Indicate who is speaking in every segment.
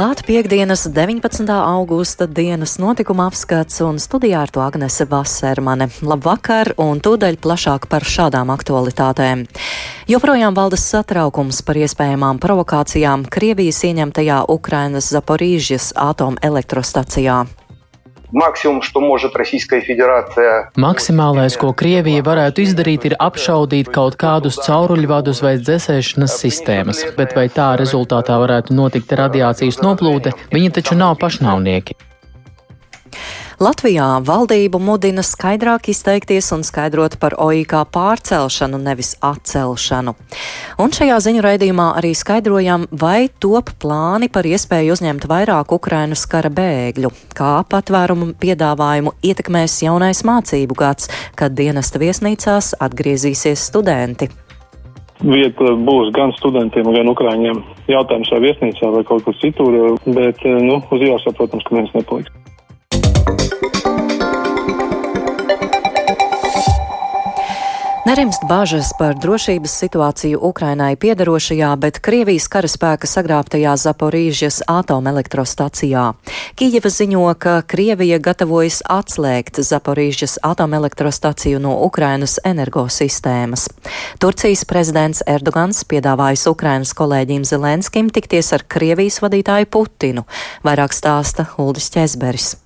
Speaker 1: Klāt piekdienas 19. augusta dienas notikuma apskats un studijā ar to Agnese Vasermane. Labvakar un tūdaļ plašāk par šādām aktualitātēm. Joprojām valdas satraukums par iespējamām provokācijām Krievijas ieņemtajā Ukrainas Zaporīžas atomelektrostacijā.
Speaker 2: Maksimālais, ko Krievija varētu izdarīt, ir apšaudīt kaut kādus cauruļvadus vai dzēsēšanas sistēmas, bet vai tā rezultātā varētu notikt radiācijas noplūde, viņi taču nav pašnāvnieki.
Speaker 1: Latvijā valdību mudina skaidrāk izteikties un skaidrot par OIK pārcelšanu, nevis atcelšanu. Un šajā ziņu raidījumā arī skaidrojam, vai top plāni par iespēju uzņemt vairāk Ukrainas kara bēgļu, kā patvērumu piedāvājumu ietekmēs jaunais mācību gads, kad dienesta viesnīcās atgriezīsies studenti.
Speaker 3: Vieta būs gan studentiem, gan ukrāņiem. Jautājums vai viesnīcā vai kaut kur citur, bet nu, uz ielas, protams, ka viens nepaliks.
Speaker 1: Nerimst bažas par drošības situāciju Ukrainai piedarošajā, bet Krievijas karaspēka sagrābtajā Zaporīžas atomelektrostacijā. Kijeva ziņo, ka Krievija gatavojas atslēgt Zaporīžas atomelektrostaciju no Ukrainas energosistēmas. Turcijas prezidents Erdogans piedāvājis Ukrainas kolēģim Zelenskim tikties ar Krievijas vadītāju Putinu. Vairāk stāsta Uldis Česberis.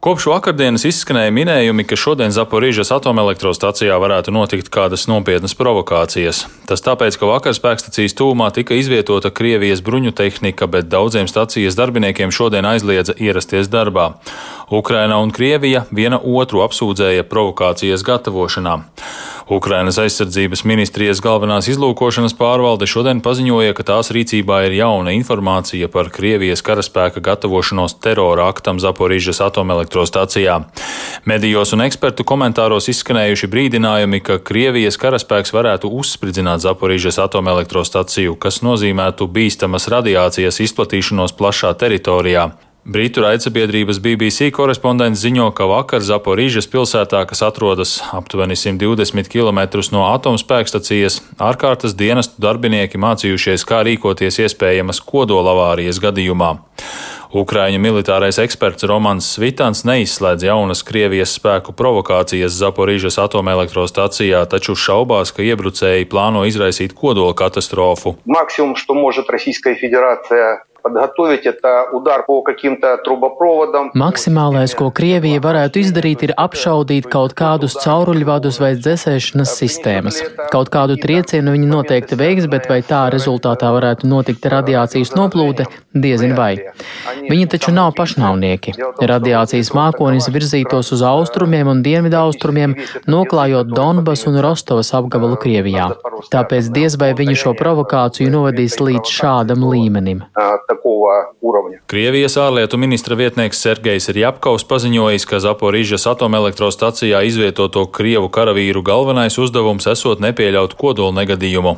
Speaker 4: Kopš vakardienas izskanēja minējumi, ka šodien Zaporīžas atomelektrostacijā varētu notikt kādas nopietnas provokācijas. Tas tāpēc, ka vakar spēkstacijas tūmā tika izvietota Krievijas bruņu tehnika, bet daudziem stacijas darbiniekiem šodien aizliedza ierasties darbā. Ukraina un Krievija viena otru apsūdzēja provokācijas gatavošanā. Ukrainas aizsardzības ministrijas galvenās izlūkošanas pārvalde šodien paziņoja, ka tās rīcībā ir jauna informācija par Krievijas karaspēka gatavošanos terora aktam Zaporīžas atomelektrostacijā. Medijos un ekspertu komentāros izskanējuši brīdinājumi, ka Krievijas karaspēks varētu uzspridzināt Zaporīžas atomelektrostaciju, kas nozīmētu bīstamas radiācijas izplatīšanos plašā teritorijā. Brītu raidsabiedrības BBC korespondents ziņo, ka vakar Zaporīžas pilsētā, kas atrodas aptuveni 120 km no atomspēkstacijas, ārkārtas dienestu darbinieki mācījušies, kā rīkoties iespējamas kodolavārijas gadījumā. Ukraiņu militārais eksperts Romans Svitans neizslēdz jaunas Krievijas spēku provokācijas Zaporīžas atomelektrostacijā, taču šaubās, ka iebrucēji plāno izraisīt kodola katastrofu.
Speaker 5: Максимум, что может Российская Федерация подготовить это удар по каким-то трубопроводам.
Speaker 2: Maksimālais, ko Krievija varētu izdarīt, ir apšaudīt kaut kādus cauruļvadus vai dzēsēšanas sistēmas. Kaut kādu triecienu viņi noteikti veiks, bet vai tā rezultātā varētu notikt radiācijas noplūde, diezin vai. Viņi taču nav pašnāvnieki. Radiācijas mākonis virzītos uz austrumiem un dienvidu austrumiem, noklājot Donbas un Rostovas apgabalu Krievijā. Tāpēc diez vai viņi šo provokāciju novadīs līdz šādam līmenim
Speaker 5: такого уровня.
Speaker 4: Krievijas ārlietu ministra vietnieks Sergejs Rjapkovs paziņojis, ka Zaporīžas atomelektrostacijā izvietoto Krievu karavīru galvenais uzdevums esot nepieļaut kodola negadījumu.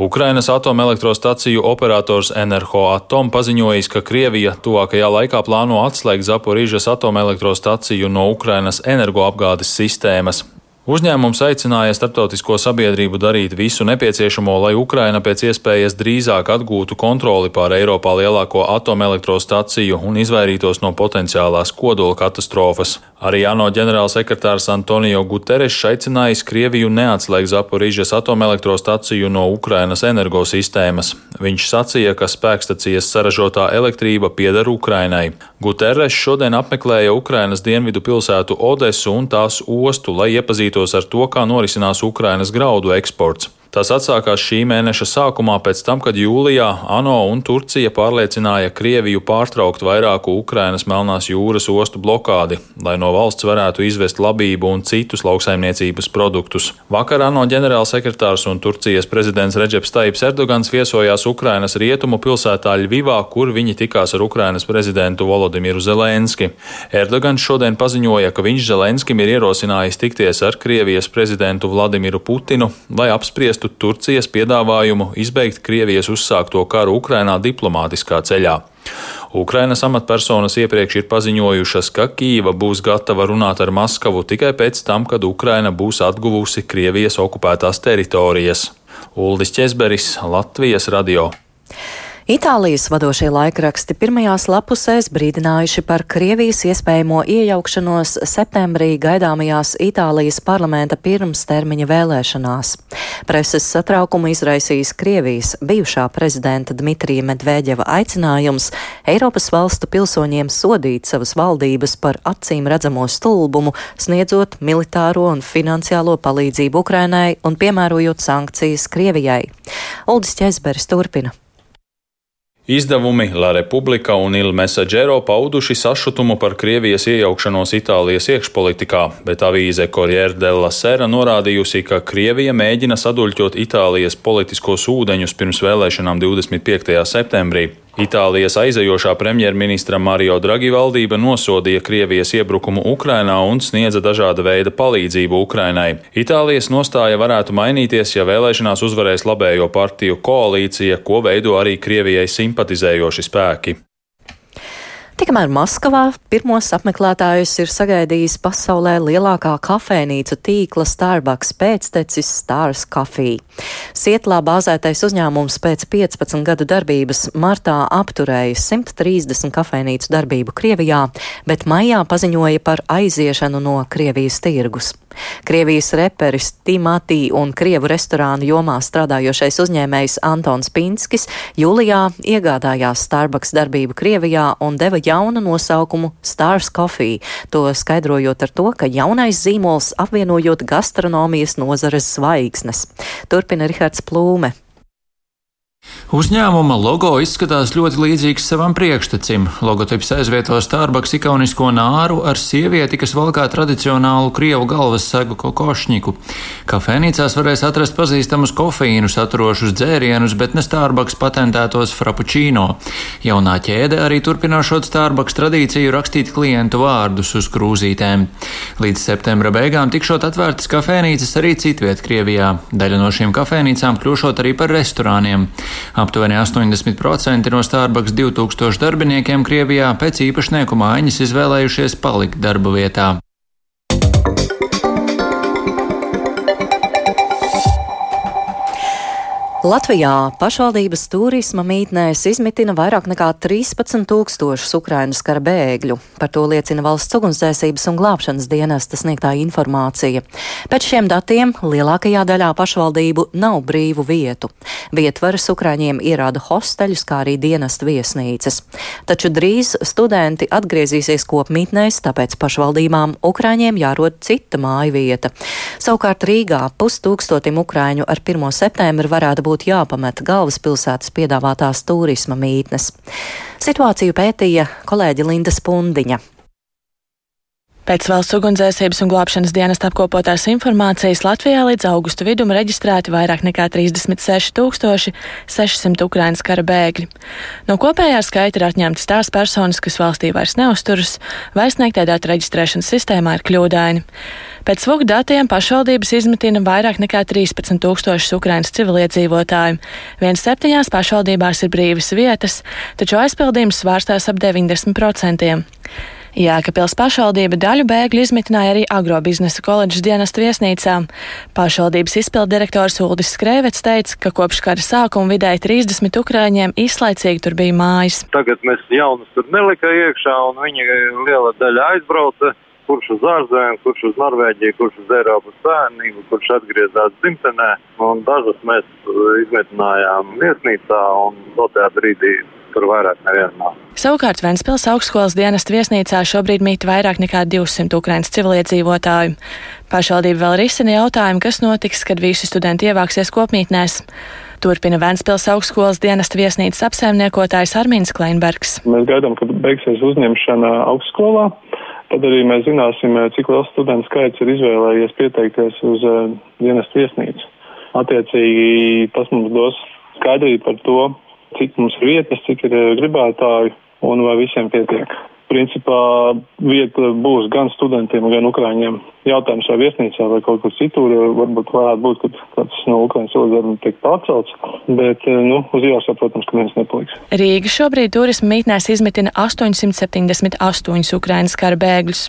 Speaker 4: Ukrainas atomelektrostaciju operators Enerho Atom paziņojis, ka Krievija tuvākajā laikā plāno atslēgt Zaporīžas atomelektrostaciju no Ukrainas energoapgādes sistēmas. Uzņēmums aicināja starptautisko sabiedrību darīt visu nepieciešamo, lai Ukraina pēc iespējas drīzāk atgūtu kontroli pār Eiropā lielāko atomelektrostaciju un izvairītos no potenciālās kodola katastrofas. Arī ANO ģenerālsekretārs Antonio Guterres aicinājis Krieviju neatslēgt Zaporīžas atomelektrostaciju no Ukrainas energosistēmas. Viņš sacīja, ka spēkstacijas saražotā elektrība pieder Ukrainai. Guterres šodien apmeklēja Ukrainas dienvidu pilsētu Odesu un tās ostu, lai iepazītu iepazītos ar to, kā norisinās Ukrainas graudu eksports. Tas atsākās šī mēneša sākumā, pēc tam, kad jūlijā ANO un Turcija pārliecināja Krieviju pārtraukt vairāku Ukrainas Melnās jūras ostu blokādi, lai no valsts varētu izvest labību un citus lauksaimniecības produktus. Vakar ANO ģenerālsekretārs un Turcijas prezidents Reģeps Taips Erdogans viesojās Ukrainas rietumu pilsētā Ļvivā, kur viņi tikās ar Ukrainas prezidentu Volodimiru Zelenski. Erdogans šodien paziņoja, ka viņš Zelenskim ir ierosinājis tikties ar Krievijas prezidentu Vladimiru Putinu, lai apspriestu atbalstu Turcijas piedāvājumu izbeigt Krievijas uzsākto karu Ukrainā diplomātiskā ceļā. Ukrainas amatpersonas iepriekš ir paziņojušas, ka Kīva būs gatava runāt ar Maskavu tikai pēc tam, kad Ukraina būs atguvusi Krievijas okupētās teritorijas. Uldis Česberis, Latvijas radio.
Speaker 1: Itālijas vadošie laikraksti pirmajās lapusēs brīdinājuši par Krievijas iespējamo iejaukšanos septembrī gaidāmajās Itālijas parlamenta pirmstermiņa vēlēšanās. Preses satraukumu izraisījis Krievijas bijušā prezidenta Dmitrija Medvēģeva aicinājums Eiropas valstu pilsoņiem sodīt savas valdības par acīm redzamo stulbumu, sniedzot militāro un finansiālo palīdzību Ukrainai un piemērojot sankcijas Krievijai. Uldis Ķezberis turpina.
Speaker 4: Izdevumi La Repubblica un Il Messaggero pauduši sašutumu par Krievijas iejaukšanos Itālijas iekšpolitikā, bet avīze Corriere della Sera norādījusi, ka Krievija mēģina saduļķot Itālijas politiskos ūdeņus pirms vēlēšanām 25. septembrī. Itālijas aizejošā premjerministra Mario Draghi valdība nosodīja Krievijas iebrukumu Ukrainā un sniedza dažāda veida palīdzību Ukrainai. Itālijas nostāja varētu mainīties, ja vēlēšanās uzvarēs labējo partiju koalīcija, ko veido arī Krievijai simpatizējoši spēki.
Speaker 1: Tikmēr Maskavā pirmos apmeklētājus ir sagaidījis pasaulē lielākā kafejnīcu tīkla Starbucks pēctecis Stars Coffee. Sietlā bāzētais uzņēmums pēc 15 gadu darbības martā apturēja 130 kafejnīcu darbību Krievijā, bet maijā paziņoja par aiziešanu no Krievijas tirgus. Krievijas reperis Timatī un Krievu restorānu jomā strādājošais uzņēmējs Antons Pinskis jūlijā iegādājās Starbucks darbību Krievijā un deva jaunu nosaukumu Stars Coffee, to skaidrojot ar to, ka jaunais zīmols apvienojot gastronomijas nozares zvaigznes. Turpina Rihards Plūme.
Speaker 6: Uzņēmuma logo izskatās ļoti līdzīgs savam priekštecim. Logotips aizvieto Starbucks ikonisko nāru ar sievieti, kas valkā tradicionālu krievu galvas segu kokošņiku. Kafejnīcās varēs atrast pazīstamus kofeīnu saturošus dzērienus, bet ne Starbucks patentētos frappuccino. Jaunā ķēde arī turpinošot Starbucks tradīciju rakstīt klientu vārdus uz krūzītēm. Līdz septembra beigām tikšot atvērtas kafejnīcas arī citviet Krievijā. Daļa no šīm kafejnīcām kļūšot arī par restorāniem. Aptuveni 80% no Starbucks 2000 darbiniekiem Krievijā pēc īpašnieku mājiņas izvēlējušies palikt darba vietā.
Speaker 1: Latvijā pašvaldības turisma mītnēs izmitina vairāk nekā 13 tūkstošus Ukrainas kara bēgļu. Par to liecina valsts ugunsdzēsības un glābšanas dienesta sniegtā informācija. Pēc šiem datiem lielākajā daļā pašvaldību nav brīvu vietu. Vietvaras Ukraiņiem ierāda hosteļus, kā arī dienesta viesnīcas. Taču drīz studenti atgriezīsies kopmītnēs, tāpēc pašvaldībām Ukraiņiem jārod cita māja vieta. Savukārt Rīgā pustūkstotim Ukraiņu ar 1. septembri varētu būt būtu jāpamet galvaspilsētas piedāvātās turisma mītnes. Situāciju pētīja kolēģi Linda Spundiņa.
Speaker 7: Pēc valsts ugunsdzēsības un glābšanas dienas apkopotās informācijas Latvijā līdz augusta vidum reģistrēti vairāk nekā 36,600 Ukrainas kara bēgļi. No kopējā skaita ir atņemtas tās personas, kas valstī vairs neuzturas, vai sniegtē datu reģistrēšanas sistēmā ir kļūdaini. Pēc SVUG datiem pašvaldības izmetina vairāk nekā 13 tūkstošus Ukrainas civiliedzīvotāju. Viens septiņās pašvaldībās ir brīvas vietas, taču aizpildījums svārstās ap 90%. Jēkabils pašvaldība daļu bēgļu izmitināja arī agrobiznesa koledžas dienestu viesnīcā. Pašvaldības izpildirektors Uldis Skrēvets teica, ka kopš kara sākuma vidēji 30 ukrāņiem īslaicīgi tur bija mājas.
Speaker 8: Tagad mēs jaunus tur nelika iekšā un viņi liela daļa aizbrauca kurš uz ārzemēm, kurš uz Norvēģiju, kurš uz Eiropas Savienību, kurš atgriezās dzimtenē. Un dažus mēs izmetinājām viesnīcā un dotajā brīdī tur vairāk neviena nav.
Speaker 7: Savukārt Ventspils augstskolas dienesta viesnīcā šobrīd mīt vairāk nekā 200 Ukrainas civiliedzīvotāju. Pašvaldība vēl risina jautājumu, kas notiks, kad visi studenti ievāksies kopmītnēs. Turpina Ventspils augstskolas dienesta viesnīcas apsaimniekotājs Armīns Kleinbergs.
Speaker 3: Mēs gaidām, kad beigsies uzņemšana augstskolā. Tad arī mēs zināsim, cik liels studentu skaits ir izvēlējies pieteikties uz uh, dienestu viesnīcu. Attiecīgi tas mums dos skaidrību par to, cik mums ir vietas, cik ir gribētāju un vai visiem pietiek. Principā vieta būs gan studentiem, gan ukrāņiem. Jautājums vai viesnīcā vai kaut kur citur, varbūt varētu būt, ka kāds no Ukrainas cilvēkiem tiek pārcelts, bet, nu, uz ielas, protams, ka viens nepaliks.
Speaker 7: Rīga šobrīd turismu mītnēs izmitina 878 Ukrainas kara bēgļus.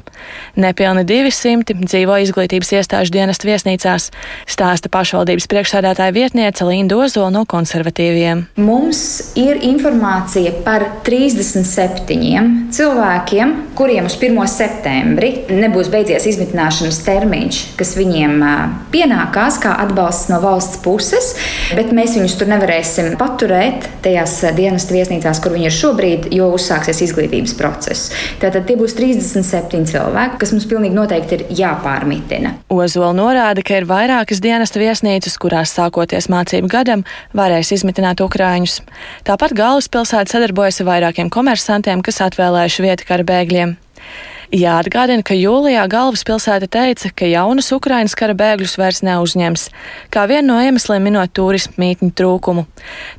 Speaker 7: Nepilni 200 dzīvo izglītības iestāžu dienestu viesnīcās, stāsta pašvaldības priekšsādātāja vietniece Linda Ozola no konservatīviem.
Speaker 9: Mums ir informācija par 37 cilvēkiem, kuriem uz 1. septembri nebūs beidzies izmitināšanas termiņš, kas viņiem pienākās kā atbalsts no valsts puses, bet mēs viņus tur nevarēsim paturēt tajās dienas viesnīcās, kur viņi ir šobrīd, jo uzsāksies izglītības process. Tātad tie būs 37 cilvēki, kas mums pilnīgi noteikti ir jāpārmitina.
Speaker 7: Ozola norāda, ka ir vairākas dienesta viesnīcas, kurās sākoties mācību gadam varēs izmitināt ukrāņus. Tāpat galvaspilsēta sadarbojas ar vairākiem komersantiem, kas atvēlējuši vietu kara bēgļiem. Jāatgādina, ka jūlijā galvaspilsēta teica, ka jaunas Ukrainas kara bēgļus vairs neuzņems, kā vienu no iemesliem minot turismu mītņu trūkumu.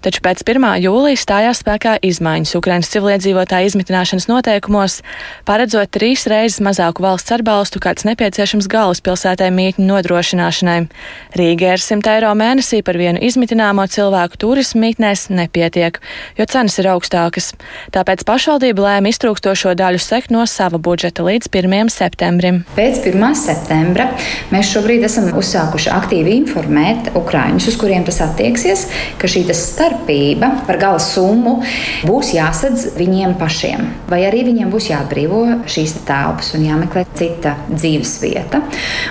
Speaker 7: Taču pēc 1. jūlijas stājās spēkā izmaiņas Ukrainas civiliedzīvotāju izmitināšanas noteikumos, paredzot trīs reizes mazāku valsts atbalstu, kāds nepieciešams galvaspilsētai mītņu nodrošināšanai. Rīgai ar 100 eiro mēnesī par vienu izmitināmo cilvēku turismu mītnēs nepietiek, jo cenas ir augstākas. Tāpēc pašvaldība lēma iztrūkstošo daļu sekt no sava budžeta budžeta līdz 1. septembrim.
Speaker 9: Pēc 1. septembra mēs šobrīd esam uzsākuši aktīvi informēt Ukrāņus, uz kuriem tas attieksies, ka šī starpība par gala summu būs jāsadz viņiem pašiem, vai arī viņiem būs jāatbrīvo šīs telpas un jāmeklē cita dzīves vieta.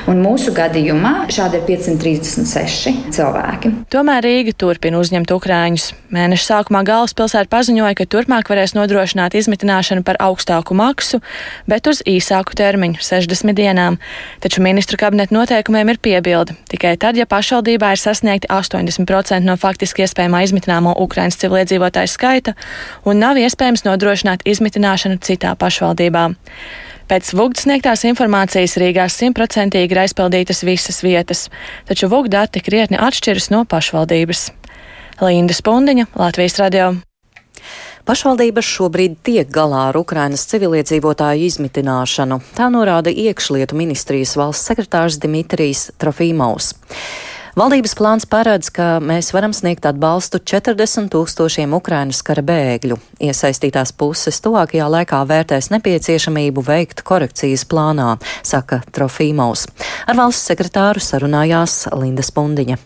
Speaker 9: Un mūsu gadījumā šādi ir 536 cilvēki.
Speaker 7: Tomēr Rīga turpina uzņemt Ukrāņus. Mēneša sākumā galvaspilsēta paziņoja, ka turpmāk varēs nodrošināt izmitināšanu par augstāku maksu, bet uz uz īsāku termiņu, 60 dienām, taču ministru kabineta noteikumiem ir piebilde tikai tad, ja pašvaldībā ir sasniegti 80% no faktiski iespējamā izmitināmo Ukraiņas civiliedzīvotāju skaita un nav iespējams nodrošināt izmitināšanu citā pašvaldībā. Pēc VUGD sniegtās informācijas Rīgā simtprocentīgi ir aizpildītas visas vietas, taču VUGD dati krietni atšķiras no pašvaldības. Linda Spundiņa, Latvijas radio.
Speaker 1: Pašvaldības šobrīd tiek galā ar Ukrainas civiliedzīvotāju izmitināšanu, tā norāda iekšlietu ministrijas valsts sekretārs Dimitrijs Trofīmaus. Valdības plāns paredz, ka mēs varam sniegt atbalstu 40 tūkstošiem Ukrainas kara bēgļu. Iesaistītās puses tuvākajā laikā vērtēs nepieciešamību veikt korekcijas plānā, saka Trofīmaus. Ar valsts sekretāru sarunājās Linda Spundiņa.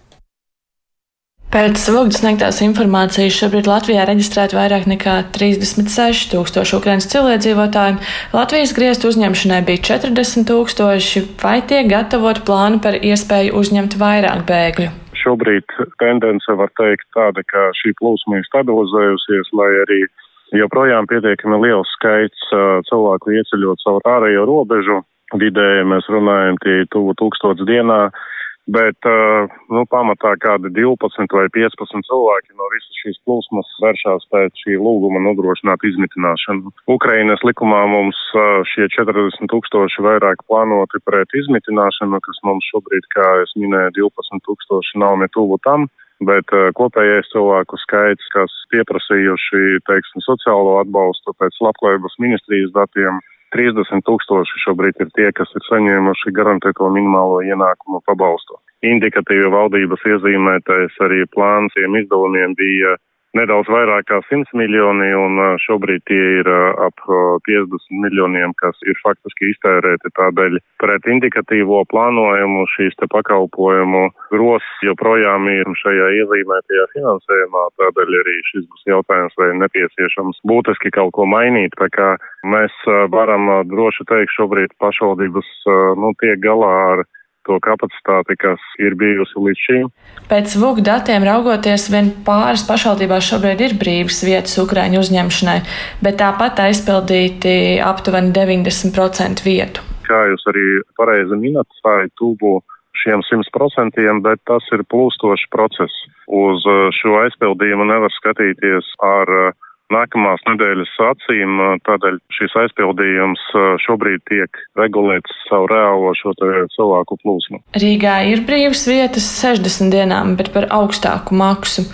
Speaker 7: Pēc Vogdas sniegtās informācijas šobrīd Latvijā reģistrēta vairāk nekā 36 tūkstoši Ukraiņas cilvēdzīvotāju. Latvijas griestu uzņemšanai bija 40 tūkstoši. Vai tiek gatavot plānu par iespēju uzņemt vairāk bēgļu?
Speaker 10: Šobrīd tendence var teikt tāda, ka šī plūsma ir stabilizējusies, lai arī joprojām pietiekami liels skaits cilvēku ieceļot caur ārējo robežu. Vidēji mēs runājam tie tuvu tūkstots dienā bet uh, nu, pamatā kādi 12 vai 15 cilvēki no visas šīs plūsmas vēršās pēc šī lūguma nodrošināt izmitināšanu. Ukrainas likumā mums uh, šie 40 tūkstoši vairāk plānoti pret izmitināšanu, kas mums šobrīd, kā es minēju, 12 tūkstoši nav ne tuvu tam. Bet uh, kopējais cilvēku skaits, kas pieprasījuši, teiksim, sociālo atbalstu pēc labklājības ministrijas datiem, 30 tūkstoši šobrīd ir tie, kas ir saņēmuši garantēto minimālo ienākumu pabalstu. Indikatīvi valdības iezīmētais arī plāns tiem izdevumiem bija nedaudz vairāk kā 100 miljoni, un šobrīd tie ir ap 50 miljoniem, kas ir faktiski iztērēti tādēļ pret indikatīvo plānojumu šīs te pakalpojumu gros joprojām ir šajā iezīmētajā finansējumā, tādēļ arī šis būs jautājums, vai nepieciešams būtiski kaut ko mainīt, tā kā mēs varam droši teikt šobrīd pašvaldības, nu, tiek galā ar to kapacitāti, kas ir bijusi līdz šim.
Speaker 7: Pēc VUK datiem raugoties, vien pāris pašvaldībās šobrīd ir brīvas vietas Ukraiņu uzņemšanai, bet tāpat aizpildīti aptuveni 90% vietu.
Speaker 10: Kā jūs arī pareizi minat, tā ir tuvu šiem 100%, bet tas ir plūstošs process. Uz šo aizpildījumu nevar skatīties ar uh, nākamās nedēļas acīm, tādēļ šis aizpildījums šobrīd tiek regulēts savu reālo šo cilvēku plūsmu.
Speaker 7: Rīgā ir brīvas vietas 60 dienām, bet par augstāku maksu.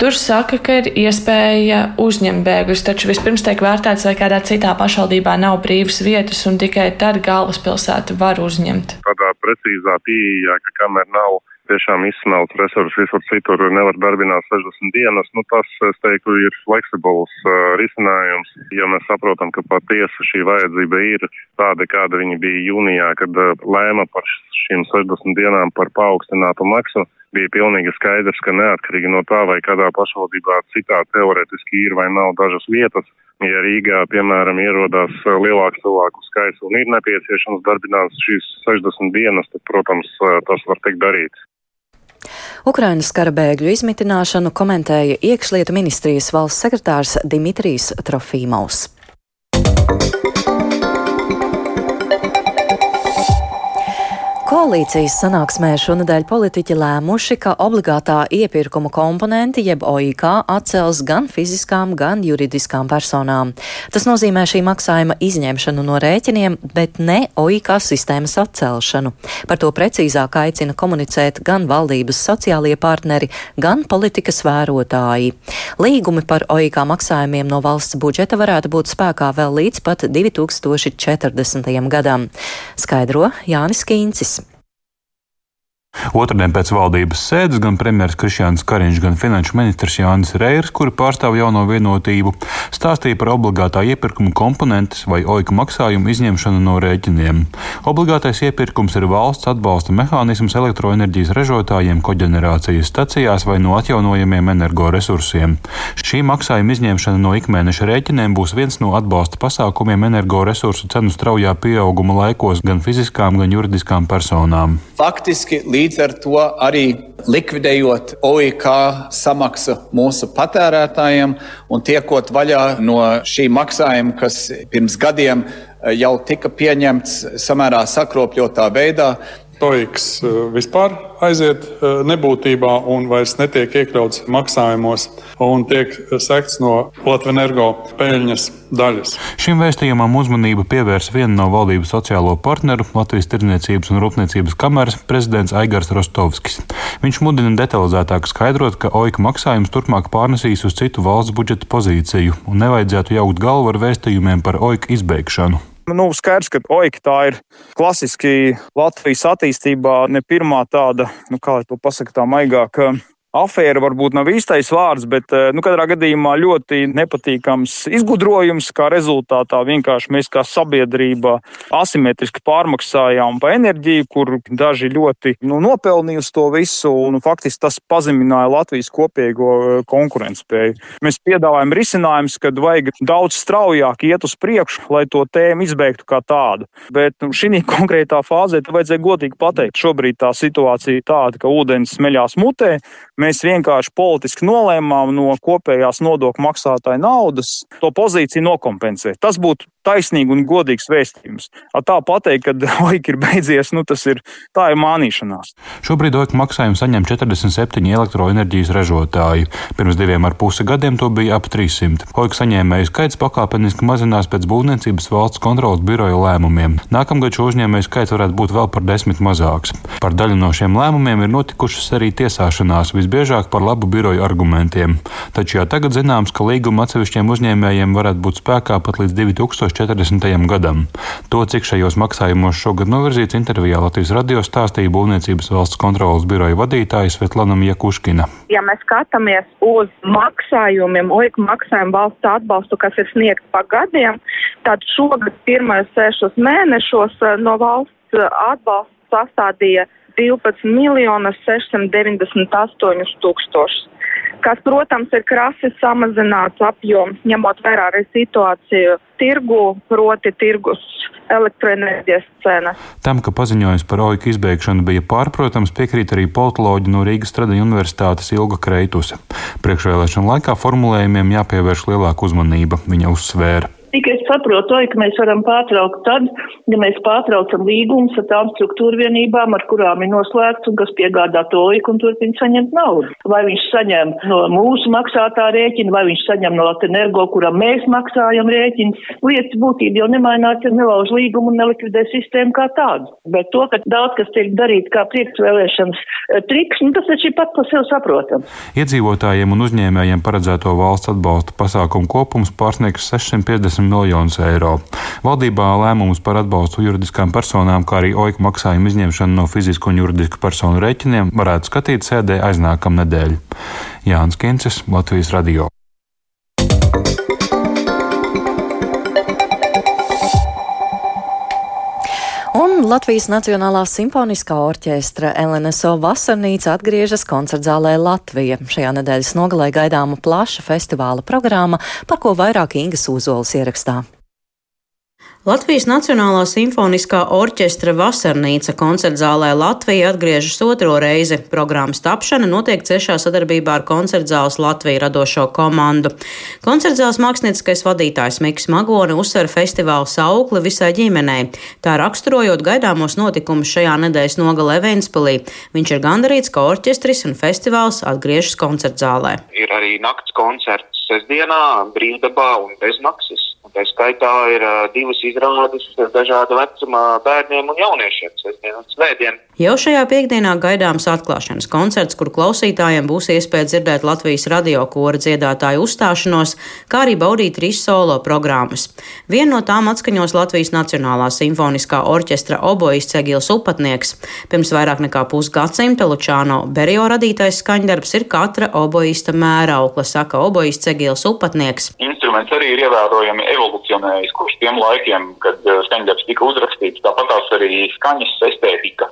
Speaker 7: Tur saka, ka ir iespēja uzņemt bēgļus, taču vispirms tiek vērtēts, vai kādā citā pašvaldībā nav brīvas vietas, un tikai tad galvaspilsēta var uzņemt.
Speaker 10: Tādā precīzā pieejā, ka kamēr nav tiešām izsmelt resursus visur citur, nevar darbināt 60 dienas. Nu, tas, es teiktu, ir fleksibls uh, risinājums, ja mēs saprotam, ka patiesi šī vajadzība ir tāda, kāda viņa bija jūnijā, kad uh, lēma par šīm 60 dienām par paaugstinātu maksu. Bija pilnīgi skaidrs, ka neatkarīgi no tā, vai kādā pašvaldībā citā teoretiski ir vai nav dažas vietas, ja Rīgā, piemēram, ierodās lielāks cilvēku skaits un ir nepieciešams darbināt šīs 60 dienas, tad, protams, tas var tikt darīts.
Speaker 1: Ukrainas kara bēgļu izmitināšanu komentēja iekšlietu ministrijas valsts sekretārs Dimitrijs Trofīmovs. Koalīcijas sanāksmē šonadēļ politiķi lēmuši, ka obligātā iepirkuma komponenti jeb OIK atcels gan fiziskām, gan juridiskām personām. Tas nozīmē šī maksājuma izņemšanu no rēķiniem, bet ne OIK sistēmas atcelšanu. Par to precīzāk aicina komunicēt gan valdības sociālie partneri, gan politikas vērotāji. Līgumi par OIK maksājumiem no valsts budžeta varētu būt spēkā vēl līdz pat 2040. gadam. Skaidro Jānis Kīncis.
Speaker 11: Otradien pēc valdības sēdes gan premjerministrs Krišjāns Kariņš, gan finanšu ministrs Jānis Reirs, kuri pārstāv jauno vienotību, stāstīja par obligātā iepirkuma komponentes vai oika maksājumu izņemšanu no rēķiniem. Obligātais iepirkums ir valsts atbalsta mehānisms elektroenerģijas ražotājiem koģenerācijas stacijās vai no atjaunojamiem energoresursiem. Šī maksājuma izņemšana no ikmēneša rēķiniem būs viens no atbalsta pasākumiem energoresursu cenu straujā pieauguma laikos gan fiziskām, gan juridiskām personām.
Speaker 12: Faktiski līdz ar to arī likvidējot OIK samaksu mūsu patērētājiem un tiekot vaļā no šī maksājuma, kas pirms gadiem jau tika pieņemts samērā sakropļotā veidā,
Speaker 13: Toiks eh, vispār aiziet eh, nebūtībā un vairs netiek iekļauts maksājumos un tiek sekts no Latvijas energo peļņas daļas.
Speaker 11: Šim vēstījumam uzmanību pievērs viena no valdības sociālo partneru Latvijas Tirdzniecības un Rūpniecības kameras prezidents Aigars Rostovskis. Viņš mudina detalizētāk skaidrot, ka OIK maksājums turpmāk pārnesīs uz citu valsts budžeta pozīciju un nevajadzētu jaukt galvu ar vēstījumiem par OIK izbeigšanu.
Speaker 14: Nu, skaidrs, ka oika tā ir klasiski Latvijas attīstībā ne pirmā tāda, nu, kā to pasaka tā maigāk, afēra varbūt nav īstais vārds, bet eh, nu, katrā gadījumā ļoti nepatīkams izgudrojums, kā rezultātā vienkārši mēs kā sabiedrība asimetriski pārmaksājām pa enerģiju, kur daži ļoti nu, nopelnīja uz to visu, un faktiski tas pazemināja Latvijas kopīgo eh, konkurētspēju. Mēs piedāvājam risinājumus, kad vajag daudz straujāk iet uz priekšu, lai to tēmu izbeigtu kā tādu. Bet nu, šī konkrētā fāzē vajadzēja godīgi pateikt, šobrīd tā situācija ir tāda, ka ūdens smeļās mutē. Mēs vienkārši politiski nolēmām no kopējās nodokļu maksātāja naudas to pozīciju nokompensēt. Tas būtu taisnīgi un godīgs vēstījums. Ar tā pateikt, ka oika ir beidzies, nu, tas ir, tā ir mānīšanās.
Speaker 11: Šobrīd oika maksājumu saņem 47 elektroenerģijas ražotāji. Pirms diviem ar pusi gadiem to bija ap 300. Oika saņēmēju skaits pakāpeniski mazinās pēc būvniecības valsts kontrolas biroja lēmumiem. Nākamgad šo uzņēmēju skaits varētu būt vēl par desmit mazāks. Par daļu no šiem lēmumiem ir notikušas arī tiesāšanās, visbiežāk par labu biroju argumentiem. Taču jau tagad zināms, ka līguma atsevišķiem uzņēmējiem varētu būt spēkā pat līdz 2000. 2040. gadam. To, cik šajos maksājumos šogad novirzīts, intervijā Latvijas radio stāstīja Būvniecības valsts kontrolas biroja vadītāja Svetlana Jakuškina.
Speaker 15: Ja mēs skatāmies uz maksājumiem, OIK maksājumu valsts atbalstu, kas ir sniegts pa gadiem, tad šogad pirmajos sešos mēnešos eh, no valsts eh, atbalsta sastādīja 12 miljonus 698 tūkstošus kas, protams, ir krasi samazināts apjoms, ņemot vērā arī situāciju tirgu, proti tirgus elektroenerģijas cenas.
Speaker 11: Tam, ka paziņojums par OIK izbeigšanu bija pārprotams, piekrīt arī politoloģi no Rīgas Tradiņu universitātes Ilga Kreituse. Priekšvēlēšana laikā formulējumiem jāpievērš lielāka uzmanība, viņa uzsvēra.
Speaker 16: Tikai es saprotu, ka mēs varam pārtraukt tad, ja mēs pārtraucam līgumus ar tām struktūra vienībām, ar kurām ir noslēgts un kas piegādā to oiku un turpina saņemt naudu. Vai viņš saņem no mūsu maksātā rēķina, vai viņš saņem no Latenergo, kuram mēs maksājam rēķinu. Lietas būtība jau nemainās, ja nelauž līgumu un nelikvidē sistēmu kā tādu. Bet to, ka daudz kas tiek darīt kā priekšvēlēšanas eh, triks, nu tas taču ir pat par sevi saprotams.
Speaker 11: Iedzīvotājiem un uzņēmējiem paredzēto valsts atbalsta pasākumu kopums pārsniegs 650 miljonus eiro. Valdībā lēmumus par atbalstu juridiskām personām, kā arī oika maksājumu izņemšanu no fizisku un juridisku personu rēķiniem varētu skatīt sēdē aiznākam nedēļ. Jānis Kincis, Latvijas Radio.
Speaker 1: Un Latvijas Nacionālā simfoniskā orķestra LNSO vasarnīca atgriežas koncertzālē Latvija. Šajā nedēļas nogalē gaidāma plaša festivāla programma, par ko vairāk Ingas Uzols ierakstā.
Speaker 17: Latvijas Nacionālā simfoniskā orķestra vasarnīca koncertzālē Latvija atgriežas otro reizi. Programmas tapšana notiek ciešā sadarbībā ar koncertzāles Latviju radošo komandu. Koncertzāles mākslinieckais vadītājs Miks Magoni uzsver festivālu saukli visai ģimenei, tā raksturojot gaidāmos notikumus šajā nedēļas nogalē Ventspilī. Viņš ir gandarīts, ka orķestris un festivāls atgriežas koncertzālē.
Speaker 18: Ir arī nakts koncerts sestdienā, brīvdabā un bezmaksas. Tā skaitā ir uh, divas izrādes dažāda vecuma bērniem un jauniešiem, sestdien un svētdien.
Speaker 17: Jau šajā piekdienā gaidāms atklāšanas koncerts, kur klausītājiem būs iespēja dzirdēt Latvijas radio kora dziedātāju uzstāšanos, kā arī baudīt trīs solo programmas. Vienu no tām atskaņos Latvijas Nacionālā simfoniskā orķestra obojists Egils Upatnieks. Pirms vairāk nekā pusgadsimta Lučāno Berio radītais skaņdarbs ir katra obojista mēraukla, saka obojists Egils Upatnieks.
Speaker 19: Instruments arī ir ievērojami evolucionējis kopš tiem laikiem, kad eh, skaņdarbs tika uzrakstīts. Tāpat tās arī skaņas estētika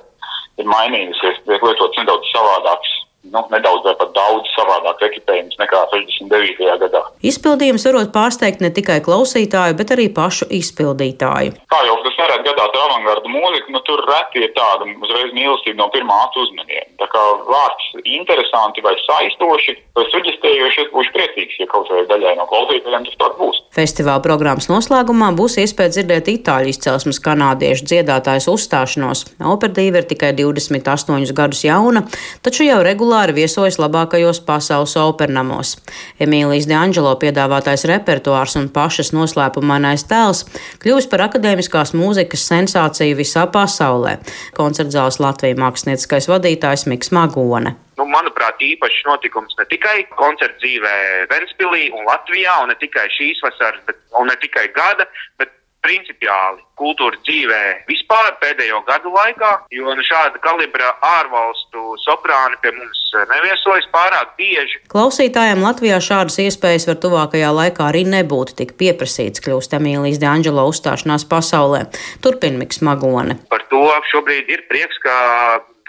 Speaker 19: ir mainījusies, tiek lietots nedaudz savādāks nu, nedaudz vai pat daudz savādāk ekipējums nekā 69. gadā.
Speaker 17: Izpildījums varot pārsteigt ne tikai klausītāju, bet arī pašu izpildītāju.
Speaker 19: Kā jau tas nereti gadās ar avangardu mūziku, nu, tur reti ir tāda uzreiz mīlestība no pirmā atu uzmaniena. Tā kā vārds interesanti vai saistoši vai suģistējoši, es būšu priecīgs, ja kaut vai daļai no klausītājiem tas tāds būs.
Speaker 17: Festivāla programmas noslēgumā būs iespēja dzirdēt itāļu izcelsmes kanādiešu dziedātājs uzstāšanos. Operdīva ir tikai 28 gadus jauna, taču jau regulāri regulāri viesojas labākajos pasaules opernamos. Emīlijas D'Angelo piedāvātais repertuārs un pašas noslēpumainais tēls kļuvis par akadēmiskās mūzikas sensāciju visā pasaulē. Koncertzāles Latvijas mākslinieckais vadītājs Miks Magone
Speaker 18: nu, manuprāt, īpašs notikums ne tikai koncerta dzīvē Ventspīlī un Latvijā, un ne tikai šīs vasaras, bet, ne tikai gada, bet principiāli kultūras dzīvē vispār pēdējo gadu laikā, jo nu, šāda kalibra ārvalstu soprāni pie mums neviesojas pārāk bieži.
Speaker 17: Klausītājiem Latvijā šādas iespējas var tuvākajā laikā arī nebūt tik pieprasīts, kļūst Emīlijas D'Angelo uzstāšanās pasaulē. Turpin Miks Magone.
Speaker 18: Par to šobrīd ir prieks, ka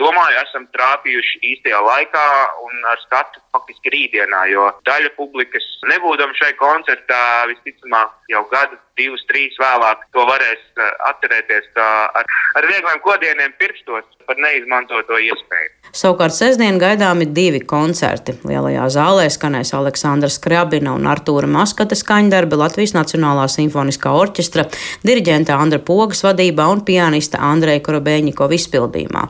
Speaker 18: domāju, esam trāpījuši īstajā laikā un ar skatu faktiski rītdienā, jo daļa publikas nebūdam šai koncertā visticamāk jau gadu, divus, trīs vēlāk to varēs eh, atcerēties ar, ar viegliem kodieniem pirkstos par neizmantoto iespēju.
Speaker 17: Savukārt sestdien gaidāmi divi koncerti. Lielajā zālē skanēs Aleksandra Skrabina un Artūra Maskata skaņdarbi Latvijas Nacionālā simfoniskā orķestra, diriģenta Andra Pogas vadībā un pianista Andreja Korobēņikova izpildījumā.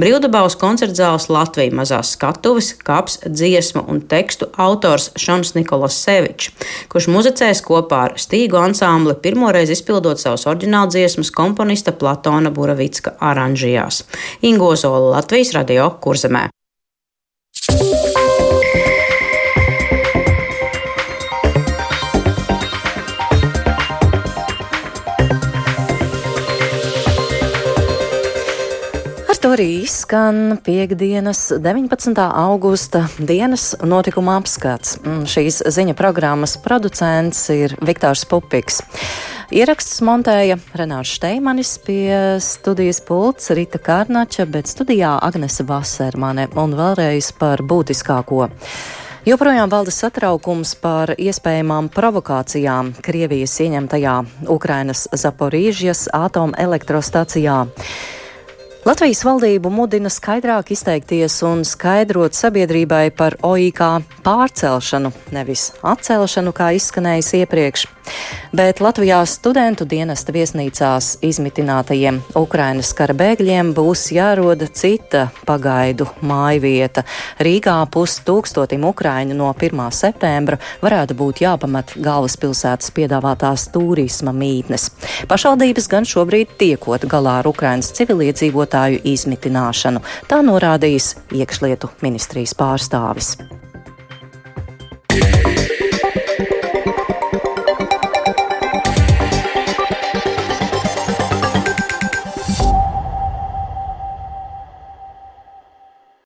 Speaker 17: Brīvdabā uz koncertzāles Latvija mazās skatuves, kaps, dziesmu un tekstu autors Šons Nikolas Sevičs, kurš muzicēs kopā ar Stīgu ansambli pirmoreiz izpildot savus oriģināldziesmas komponista Platona Buravicka aranžijās. Ingo Zola Latvijas radio kurzemē.
Speaker 1: Arī izskan piekdienas 19. augusta dienas notikuma apskats. Mm, šīs ziņa programmas producents ir Viktors Pupiks. Ieraksts montēja Renārs Šteimanis pie studijas pults Rita Kārnača, bet studijā Agnese Vasermane un vēlreiz par būtiskāko. Joprojām valda satraukums par iespējamām provokācijām Krievijas ieņemtajā Ukrainas Zaporīžas atomelektrostacijā. Latvijas valdību mudina skaidrāk izteikties un skaidrot sabiedrībai par OIK pārcelšanu, nevis atcelšanu, kā izskanējis iepriekš. Bet Latvijā studentu dienesta viesnīcās izmitinātajiem Ukrainas kara bēgļiem būs jāroda cita pagaidu mājvieta. Rīgā pustūkstotim Ukraiņu no 1. septembra varētu būt jāpamat galvaspilsētas piedāvātās turisma mītnes. Pašvaldības gan šobrīd tiekot galā ar Ukrainas civiliedzīvotāju izmitināšanu. Tā norādījis iekšlietu ministrijas pārstāvis.